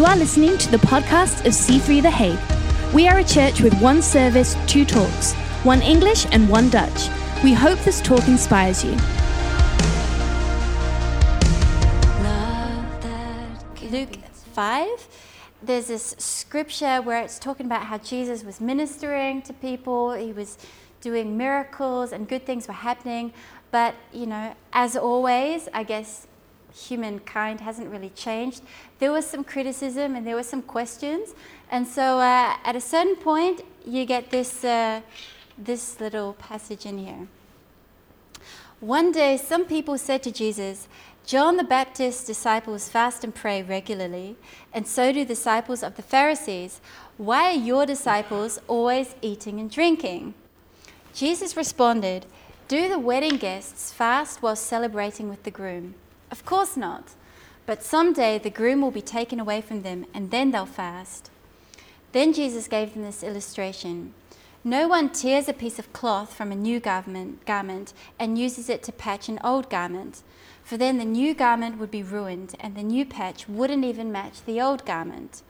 You are listening to the podcast of C3 The Hague. We are a church with one service, two talks, one English and one Dutch. We hope this talk inspires you. Luke 5, there's this scripture where it's talking about how Jesus was ministering to people, he was doing miracles, and good things were happening. But, you know, as always, I guess humankind hasn't really changed. There was some criticism and there were some questions. And so uh, at a certain point, you get this, uh, this little passage in here. One day, some people said to Jesus, John the Baptist's disciples fast and pray regularly, and so do disciples of the Pharisees. Why are your disciples always eating and drinking? Jesus responded, Do the wedding guests fast while celebrating with the groom? Of course not. But someday the groom will be taken away from them, and then they'll fast. Then Jesus gave them this illustration. No one tears a piece of cloth from a new garment, and uses it to patch an old garment, for then the new garment would be ruined, and the new patch wouldn't even match the old garment.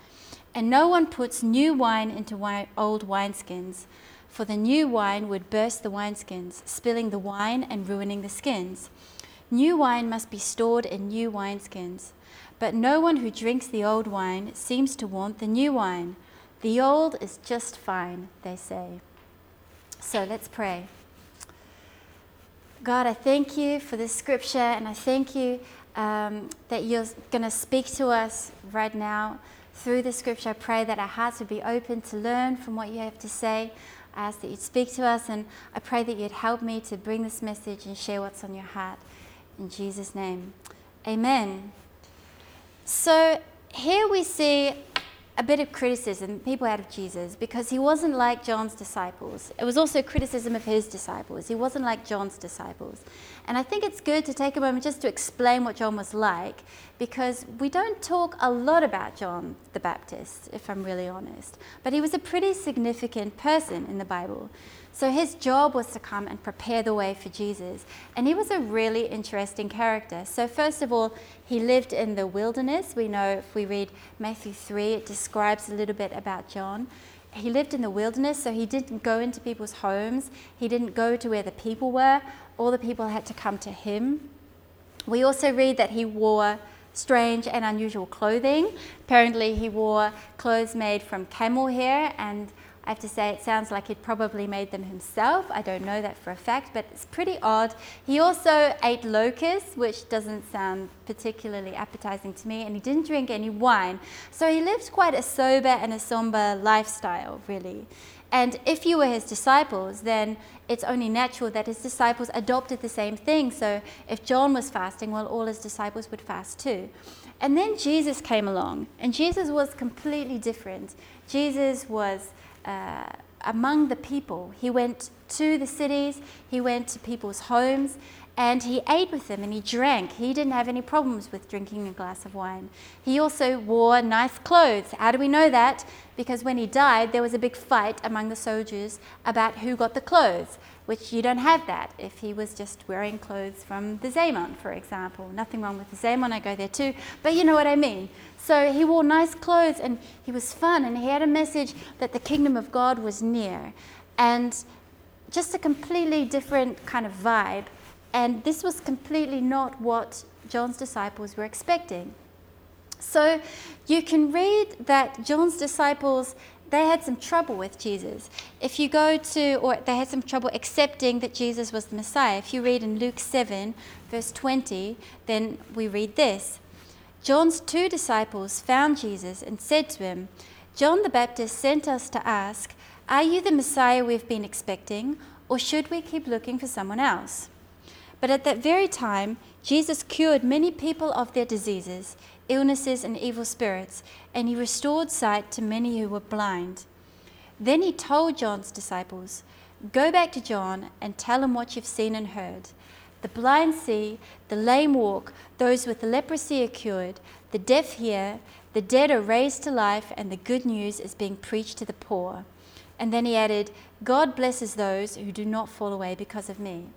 And no one puts new wine into wine, old wineskins, for the new wine would burst the wineskins, spilling the wine and ruining the skins. New wine must be stored in new wineskins. But no one who drinks the old wine seems to want the new wine. The old is just fine, they say. So let's pray. God, I thank you for this scripture, and I thank you um, that you're going to speak to us right now through the scripture. I pray that our hearts would be open to learn from what you have to say. I ask that you'd speak to us, and I pray that you'd help me to bring this message and share what's on your heart. In Jesus' name, amen. So here we see a bit of criticism people had of Jesus because he wasn't like John's disciples. It was also criticism of his disciples. He wasn't like John's disciples. And I think it's good to take a moment just to explain what John was like because we don't talk a lot about John the Baptist, if I'm really honest. But he was a pretty significant person in the Bible. So his job was to come and prepare the way for Jesus. And he was a really interesting character. So, first of all, he lived in the wilderness. We know if we read Matthew 3, it describes a little bit about John. He lived in the wilderness, so he didn't go into people's homes, he didn't go to where the people were. All the people had to come to him. We also read that he wore strange and unusual clothing. Apparently, he wore clothes made from camel hair and I have to say, it sounds like he'd probably made them himself. I don't know that for a fact, but it's pretty odd. He also ate locusts, which doesn't sound particularly appetizing to me, and he didn't drink any wine. So he lived quite a sober and a somber lifestyle, really. And if you were his disciples, then it's only natural that his disciples adopted the same thing. So if John was fasting, well, all his disciples would fast too. And then Jesus came along, and Jesus was completely different. Jesus was uh, among the people. He went to the cities, he went to people's homes, and he ate with them and he drank. He didn't have any problems with drinking a glass of wine. He also wore nice clothes. How do we know that? Because when he died, there was a big fight among the soldiers about who got the clothes, which you don't have that if he was just wearing clothes from the Zeeman, for example. Nothing wrong with the Zeeman, I go there too, but you know what I mean. So he wore nice clothes and he was fun and he had a message that the kingdom of God was near. And just a completely different kind of vibe. And this was completely not what John's disciples were expecting. So you can read that John's disciples they had some trouble with Jesus. If you go to, or they had some trouble accepting that Jesus was the Messiah. If you read in Luke 7, verse 20, then we read this John's two disciples found Jesus and said to him, John the Baptist sent us to ask, Are you the Messiah we've been expecting, or should we keep looking for someone else? But at that very time, Jesus cured many people of their diseases, illnesses, and evil spirits, and he restored sight to many who were blind. Then he told John's disciples, Go back to John and tell him what you've seen and heard. The blind see, the lame walk, those with leprosy are cured, the deaf hear, the dead are raised to life, and the good news is being preached to the poor. And then he added, God blesses those who do not fall away because of me.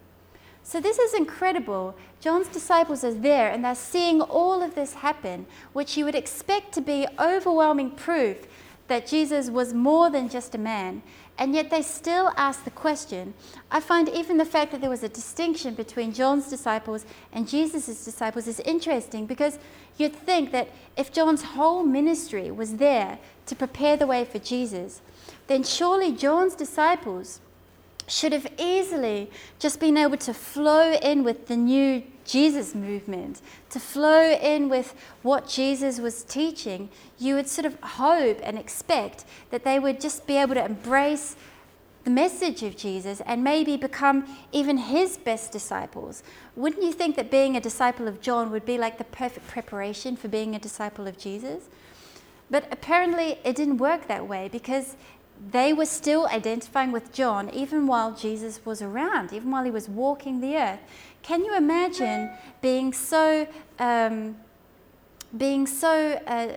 So this is incredible. John's disciples are there and they're seeing all of this happen, which you would expect to be overwhelming proof that Jesus was more than just a man. And yet they still ask the question. I find even the fact that there was a distinction between John's disciples and Jesus' disciples is interesting because you'd think that if John's whole ministry was there to prepare the way for Jesus, then surely John's disciples should have easily just been able to flow in with the new Jesus movement, to flow in with what Jesus was teaching. You would sort of hope and expect that they would just be able to embrace the message of Jesus and maybe become even his best disciples. Wouldn't you think that being a disciple of John would be like the perfect preparation for being a disciple of Jesus? But apparently it didn't work that way because they were still identifying with John even while Jesus was around, even while he was walking the earth. Can you imagine being so, um, being so uh,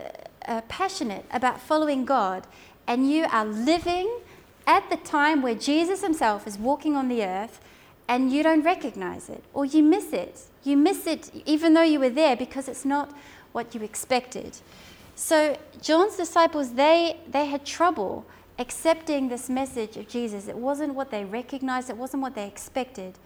uh, passionate about following God and you are living at the time where Jesus himself is walking on the earth and you don't recognize it or you miss it? You miss it even though you were there because it's not what you expected. So John's disciples, they, they had trouble accepting this message of Jesus. It wasn't what they recognized, it wasn't what they expected.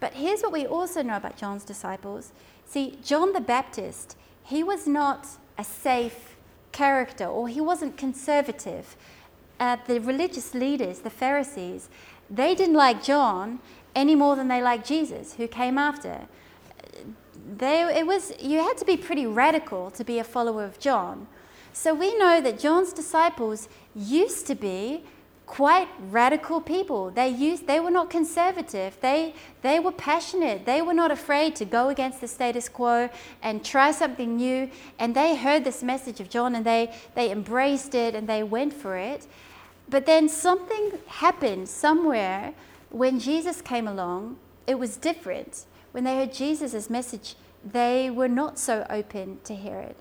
But here's what we also know about John's disciples. See, John the Baptist, he was not a safe character or he wasn't conservative. Uh, the religious leaders, the Pharisees, they didn't like John any more than they liked Jesus, who came after. They, it was, you had to be pretty radical to be a follower of John. So we know that John's disciples used to be quite radical people. They used they were not conservative. They they were passionate. They were not afraid to go against the status quo and try something new. And they heard this message of John and they they embraced it and they went for it. But then something happened somewhere when Jesus came along. It was different. When they heard Jesus' message, they were not so open to hear it.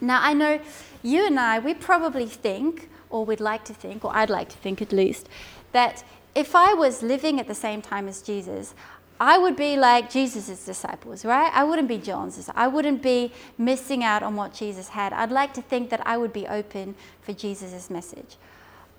Now, I know you and I, we probably think, or we'd like to think, or I'd like to think at least, that if I was living at the same time as Jesus, I would be like Jesus' disciples, right? I wouldn't be John's. I wouldn't be missing out on what Jesus had. I'd like to think that I would be open for Jesus' message.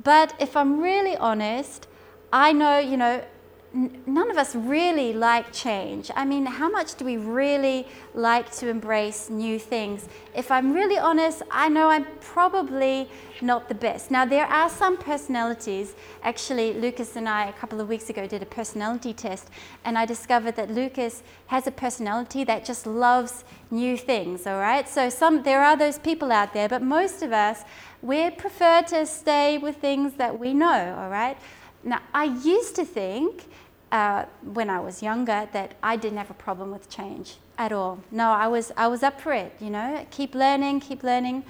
But if I'm really honest, I know, you know, none of us really like change. I mean, how much do we really like to embrace new things? If I'm really honest, I know I'm probably not the best. Now, there are some personalities. Actually, Lucas and I, a couple of weeks ago, did a personality test, and I discovered that Lucas has a personality that just loves new things, all right? So, some, there are those people out there, but most of us, we prefer to stay with things that we know, all right? Now, I used to think uh, when I was younger that I didn't have a problem with change at all. No, I was, I was up for it, you know, keep learning, keep learning.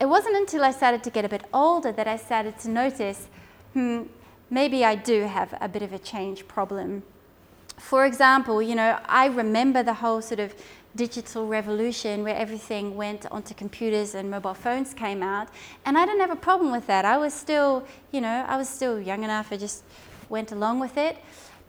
It wasn't until I started to get a bit older that I started to notice, hmm, maybe I do have a bit of a change problem. For example, you know, I remember the whole sort of digital revolution where everything went onto computers and mobile phones came out, and I didn't have a problem with that. I was still, you know, I was still young enough, I just went along with it.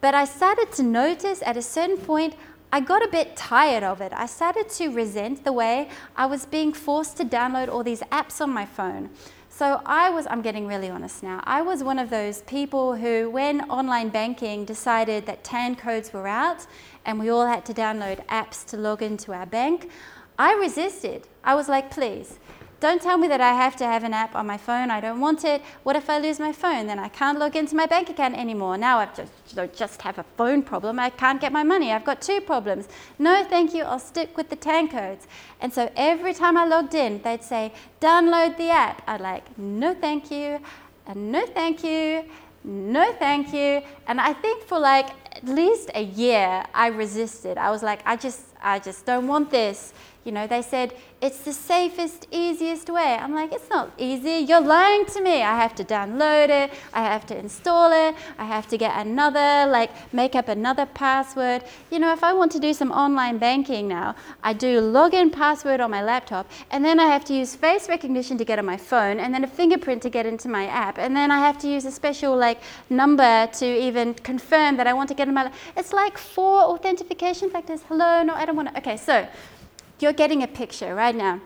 But I started to notice at a certain point, I got a bit tired of it. I started to resent the way I was being forced to download all these apps on my phone. So I was, I'm getting really honest now, I was one of those people who, when online banking decided that TAN codes were out and we all had to download apps to log into our bank, I resisted. I was like, please, don't tell me that I have to have an app on my phone. I don't want it. What if I lose my phone? Then I can't log into my bank account anymore. Now I just, just have a phone problem. I can't get my money. I've got two problems. No, thank you. I'll stick with the TAN codes. And so every time I logged in, they'd say, download the app. I'd like, no, thank you. And no, thank you. No, thank you. And I think for like at least a year, I resisted. I was like, I just, I just don't want this. You know, they said, it's the safest, easiest way. I'm like, it's not easy. You're lying to me. I have to download it. I have to install it. I have to get another, like, make up another password. You know, if I want to do some online banking now, I do login password on my laptop, and then I have to use face recognition to get on my phone, and then a fingerprint to get into my app, and then I have to use a special, like, number to even confirm that I want to get in my. It's like four authentication factors. Hello, no, I don't want to. Okay, so you're getting a picture right now.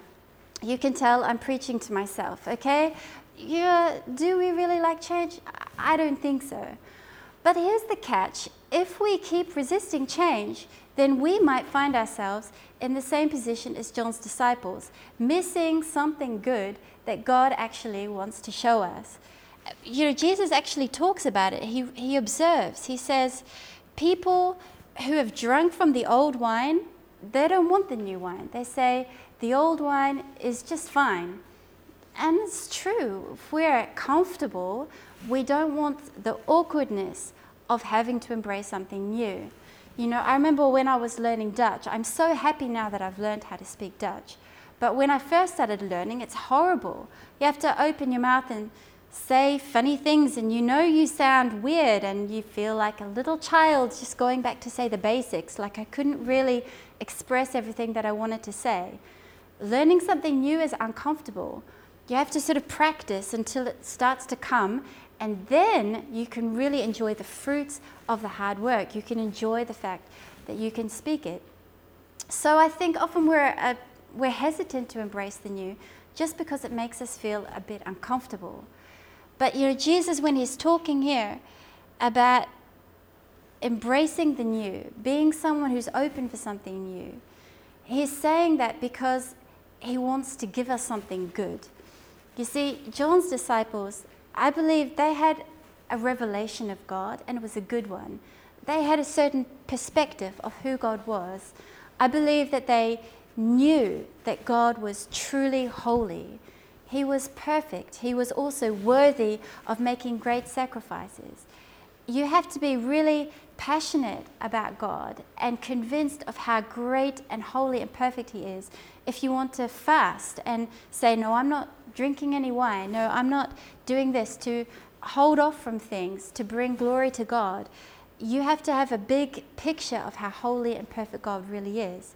You can tell I'm preaching to myself, okay? Yeah, uh, do we really like change? I don't think so. But here's the catch if we keep resisting change, then we might find ourselves in the same position as John's disciples, missing something good that God actually wants to show us. You know, Jesus actually talks about it. He, he observes, he says, people who have drunk from the old wine, they don't want the new wine. They say, the old wine is just fine. And it's true. If we're comfortable, we don't want the awkwardness of having to embrace something new. You know, I remember when I was learning Dutch, I'm so happy now that I've learned how to speak Dutch. But when I first started learning, it's horrible. You have to open your mouth and say funny things, and you know you sound weird, and you feel like a little child just going back to say the basics, like I couldn't really express everything that I wanted to say. Learning something new is uncomfortable. You have to sort of practice until it starts to come, and then you can really enjoy the fruits of the hard work. You can enjoy the fact that you can speak it. So I think often we're, uh, we're hesitant to embrace the new just because it makes us feel a bit uncomfortable. But you know, Jesus, when he's talking here about embracing the new, being someone who's open for something new, he's saying that because he wants to give us something good. You see, John's disciples, I believe they had a revelation of God, and it was a good one. They had a certain perspective of who God was. I believe that they knew that God was truly holy. He was perfect. He was also worthy of making great sacrifices. You have to be really passionate about God and convinced of how great and holy and perfect He is if you want to fast and say, No, I'm not drinking any wine. No, I'm not doing this to hold off from things, to bring glory to God. You have to have a big picture of how holy and perfect God really is.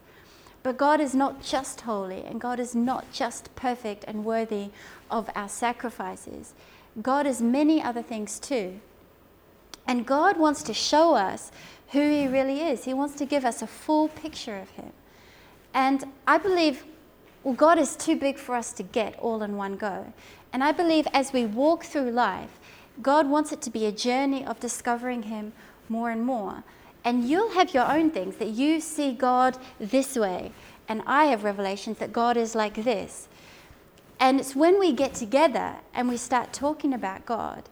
But God is not just holy, and God is not just perfect and worthy of our sacrifices. God is many other things too. And God wants to show us who He really is. He wants to give us a full picture of Him. And I believe well, God is too big for us to get all in one go. And I believe as we walk through life, God wants it to be a journey of discovering Him more and more. And you'll have your own things that you see God this way, and I have revelations that God is like this. And it's when we get together and we start talking about God,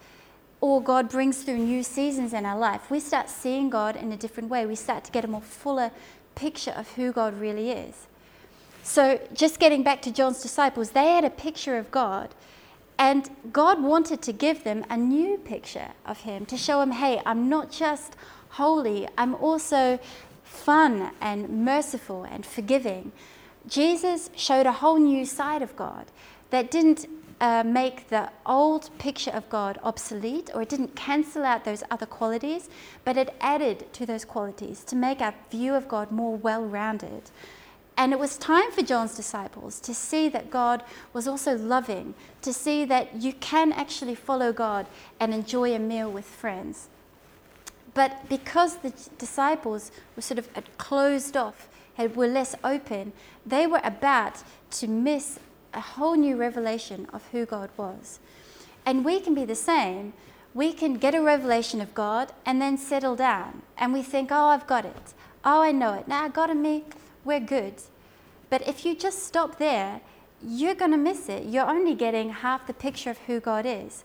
or God brings through new seasons in our life, we start seeing God in a different way. We start to get a more fuller picture of who God really is. So, just getting back to John's disciples, they had a picture of God. And God wanted to give them a new picture of Him to show them, hey, I'm not just holy, I'm also fun and merciful and forgiving. Jesus showed a whole new side of God that didn't uh, make the old picture of God obsolete or it didn't cancel out those other qualities, but it added to those qualities to make our view of God more well rounded. And it was time for John's disciples to see that God was also loving, to see that you can actually follow God and enjoy a meal with friends. But because the disciples were sort of closed off, were less open, they were about to miss a whole new revelation of who God was. And we can be the same. We can get a revelation of God and then settle down. And we think, oh, I've got it. Oh, I know it. Now, God and me, we're good. But if you just stop there, you're going to miss it. You're only getting half the picture of who God is.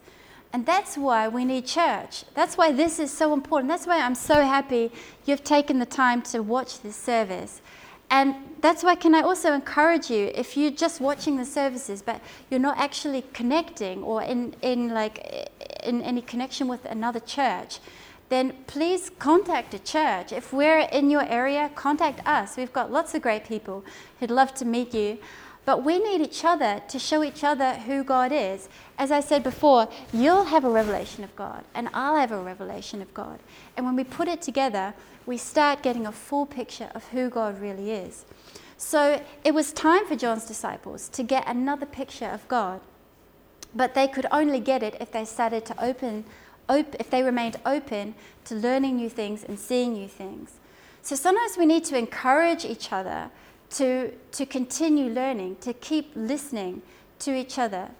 And that's why we need church. That's why this is so important. That's why I'm so happy you've taken the time to watch this service. And that's why can I also encourage you if you're just watching the services but you're not actually connecting or in, in like in any connection with another church, then please contact a church. If we're in your area, contact us. We've got lots of great people who'd love to meet you. But we need each other to show each other who God is. As I said before, you'll have a revelation of God, and I'll have a revelation of God. And when we put it together, we start getting a full picture of who God really is. So it was time for John's disciples to get another picture of God. But they could only get it if they started to open op- if they remained open to learning new things and seeing new things. So sometimes we need to encourage each other to, to continue learning, to keep listening to each other.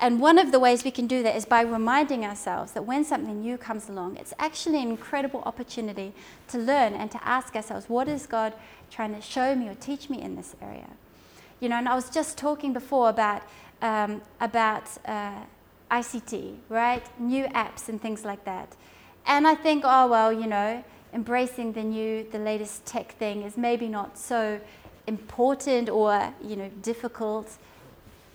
And one of the ways we can do that is by reminding ourselves that when something new comes along, it's actually an incredible opportunity to learn and to ask ourselves, what is God trying to show me or teach me in this area? You know, and I was just talking before about, um, about uh, ICT, right? New apps and things like that. And I think, oh, well, you know, embracing the new, the latest tech thing is maybe not so important or, you know, difficult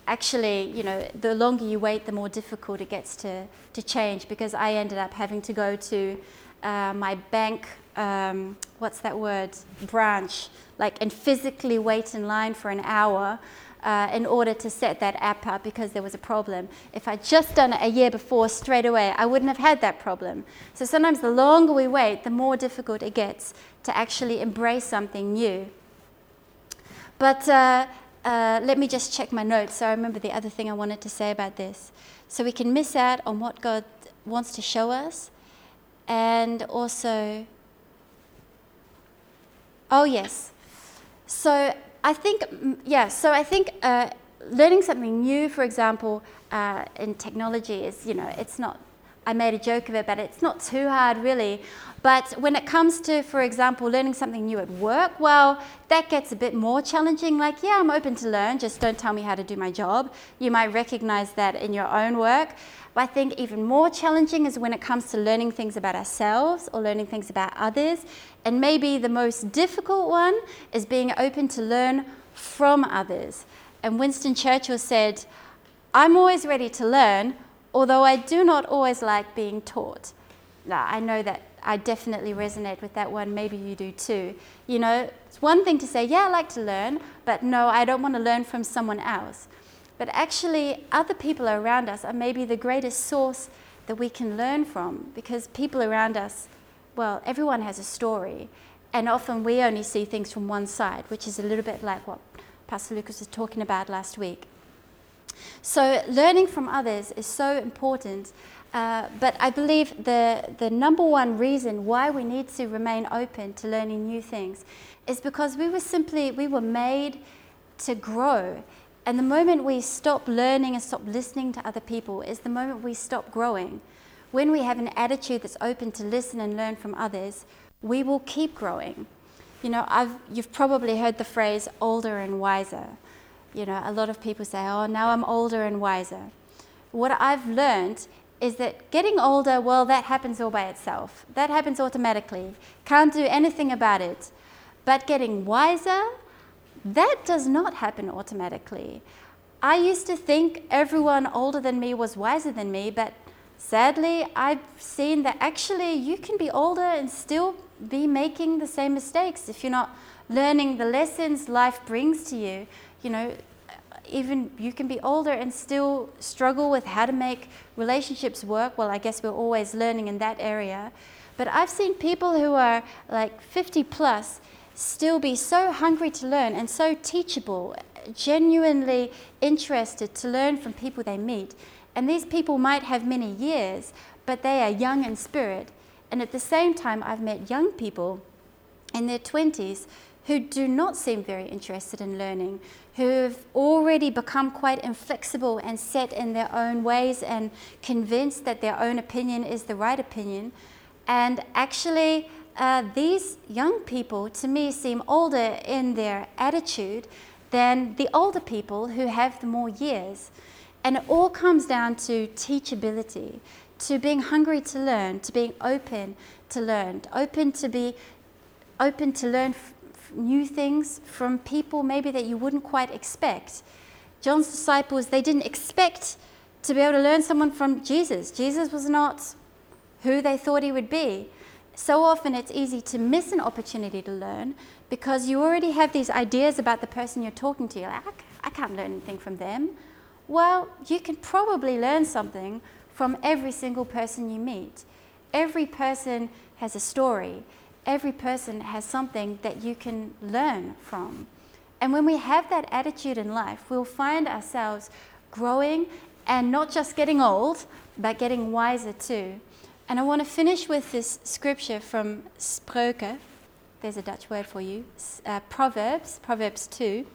actually, you know, the longer you wait, the more difficult it gets to, to change because I ended up having to go to uh, my bank, um, what's that word, branch, like, and physically wait in line for an hour. Uh, in order to set that app up because there was a problem. If I'd just done it a year before straight away, I wouldn't have had that problem. So sometimes the longer we wait, the more difficult it gets to actually embrace something new. But uh, uh, let me just check my notes so I remember the other thing I wanted to say about this. So we can miss out on what God wants to show us, and also, oh, yes. So I think, mm, yeah, so I think uh, learning something new, for example, uh, in technology is, you know, it's not I made a joke of it, but it's not too hard really. But when it comes to, for example, learning something new at work, well, that gets a bit more challenging. Like, yeah, I'm open to learn, just don't tell me how to do my job. You might recognize that in your own work. But I think even more challenging is when it comes to learning things about ourselves or learning things about others. And maybe the most difficult one is being open to learn from others. And Winston Churchill said, I'm always ready to learn, although I do not always like being taught. I know that I definitely resonate with that one. Maybe you do too. You know, it's one thing to say, yeah, I like to learn, but no, I don't want to learn from someone else. But actually, other people around us are maybe the greatest source that we can learn from because people around us, well, everyone has a story. And often we only see things from one side, which is a little bit like what Pastor Lucas was talking about last week. So, learning from others is so important. Uh, but I believe the, the number one reason why we need to remain open to learning new things is because we were simply, we were made to grow. And the moment we stop learning and stop listening to other people is the moment we stop growing. When we have an attitude that's open to listen and learn from others, we will keep growing. You know, I've, you've probably heard the phrase older and wiser you know, a lot of people say, oh, now I'm older and wiser. What I've learned is that getting older, well, that happens all by itself. That happens automatically. Can't do anything about it. But getting wiser, that does not happen automatically. I used to think everyone older than me was wiser than me, but sadly, I've seen that actually you can be older and still be making the same mistakes if you're not learning the lessons life brings to you you know, even you can be older and still struggle with how to make relationships work. Well, I guess we're always learning in that area. But I've seen people who are like 50 plus still be so hungry to learn and so teachable, genuinely interested to learn from people they meet. And these people might have many years, but they are young in spirit. And at the same time, I've met young people in their 20s who do not seem very interested in learning, who've already become quite inflexible and set in their own ways and convinced that their own opinion is the right opinion. And actually, uh, these young people to me seem older in their attitude than the older people who have the more years. And it all comes down to teachability, to being hungry to learn, to being open to learn, open to be open to learn new things from people maybe that you wouldn't quite expect. John's disciples, they didn't expect to be able to learn someone from Jesus. Jesus was not who they thought he would be. So often it's easy to miss an opportunity to learn because you already have these ideas about the person you're talking to. You're like, I can't learn anything from them. Well, you can probably learn something from every single person you meet. Every person has a story every person has something that you can learn from. And when we have that attitude in life, we'll find ourselves growing and not just getting old, but getting wiser too. And I want to finish with this scripture from Spreuken. There's a Dutch word for you. Uh, Proverbs, Proverbs 2.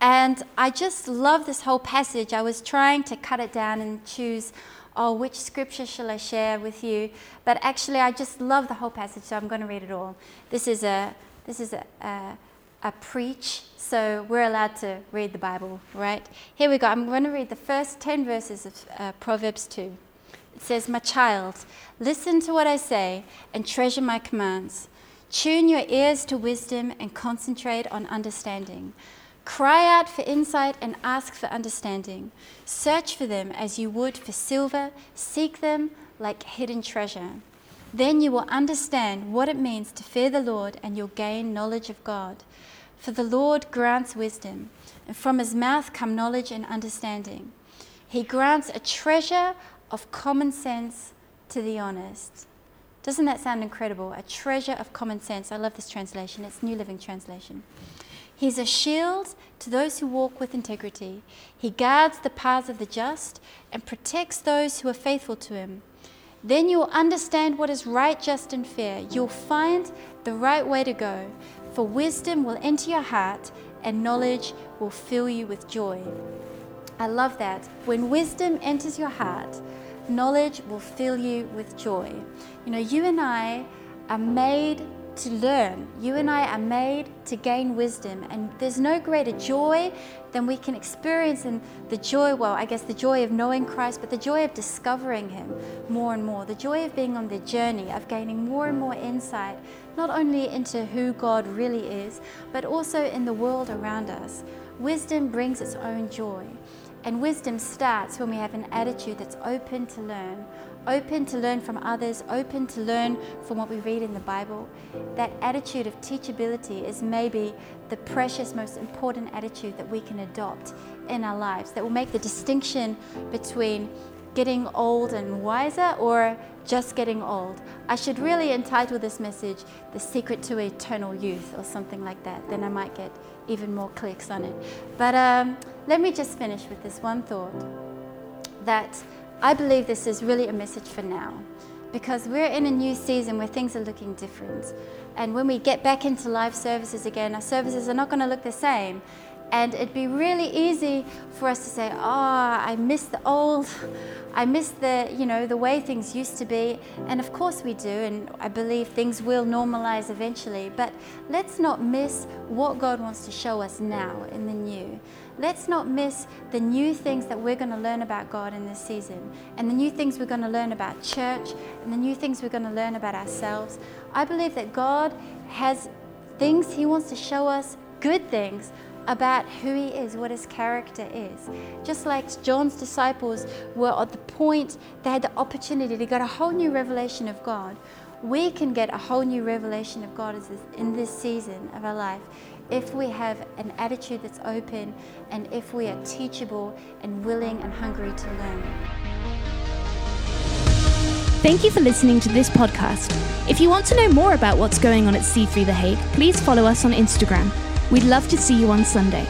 And I just love this whole passage. I was trying to cut it down and choose, oh, which scripture shall I share with you? But actually, I just love the whole passage, so I'm going to read it all. This is a this is a, a, a preach, so we're allowed to read the Bible, right? Here we go. I'm going to read the first 10 verses of uh, Proverbs 2. It says, My child, listen to what I say and treasure my commands. Tune your ears to wisdom and concentrate on understanding. Cry out for insight and ask for understanding. Search for them as you would for silver, seek them like hidden treasure. Then you will understand what it means to fear the Lord and you'll gain knowledge of God. For the Lord grants wisdom, and from his mouth come knowledge and understanding. He grants a treasure of common sense to the honest. Doesn't that sound incredible? A treasure of common sense. I love this translation. It's New Living Translation. He's a shield to those who walk with integrity. He guards the paths of the just and protects those who are faithful to him. Then you will understand what is right, just, and fair. You'll find the right way to go, for wisdom will enter your heart and knowledge will fill you with joy. I love that. When wisdom enters your heart, knowledge will fill you with joy. You know, you and I are made to learn. You and I are made to gain wisdom, and there's no greater joy than we can experience in the joy, well, I guess the joy of knowing Christ, but the joy of discovering Him more and more, the joy of being on the journey, of gaining more and more insight, not only into who God really is, but also in the world around us. Wisdom brings its own joy. And wisdom starts when we have an attitude that's open to learn, open to learn from others, open to learn from what we read in the Bible. That attitude of teachability is maybe the precious, most important attitude that we can adopt in our lives that will make the distinction between getting old and wiser or just getting old. I should really entitle this message The Secret to Eternal Youth or something like that. Then I might get even more clicks on it. But um, let me just finish with this one thought that I believe this is really a message for now because we're in a new season where things are looking different. And when we get back into live services again, our services are not going to look the same. And it'd be really easy for us to say, oh, I miss the old, I miss the, you know, the way things used to be. And of course we do, and I believe things will normalize eventually. But let's not miss what God wants to show us now in the new. Let's not miss the new things that we're going to learn about God in this season, and the new things we're going to learn about church, and the new things we're going to learn about ourselves. I believe that God has things He wants to show us, good things about who he is, what his character is. Just like John's disciples were at the point they had the opportunity to get a whole new revelation of God, we can get a whole new revelation of God in this season of our life if we have an attitude that's open and if we are teachable and willing and hungry to learn. Thank you for listening to this podcast. If you want to know more about what's going on at C3 The Hague, please follow us on Instagram We'd love to see you on Sunday.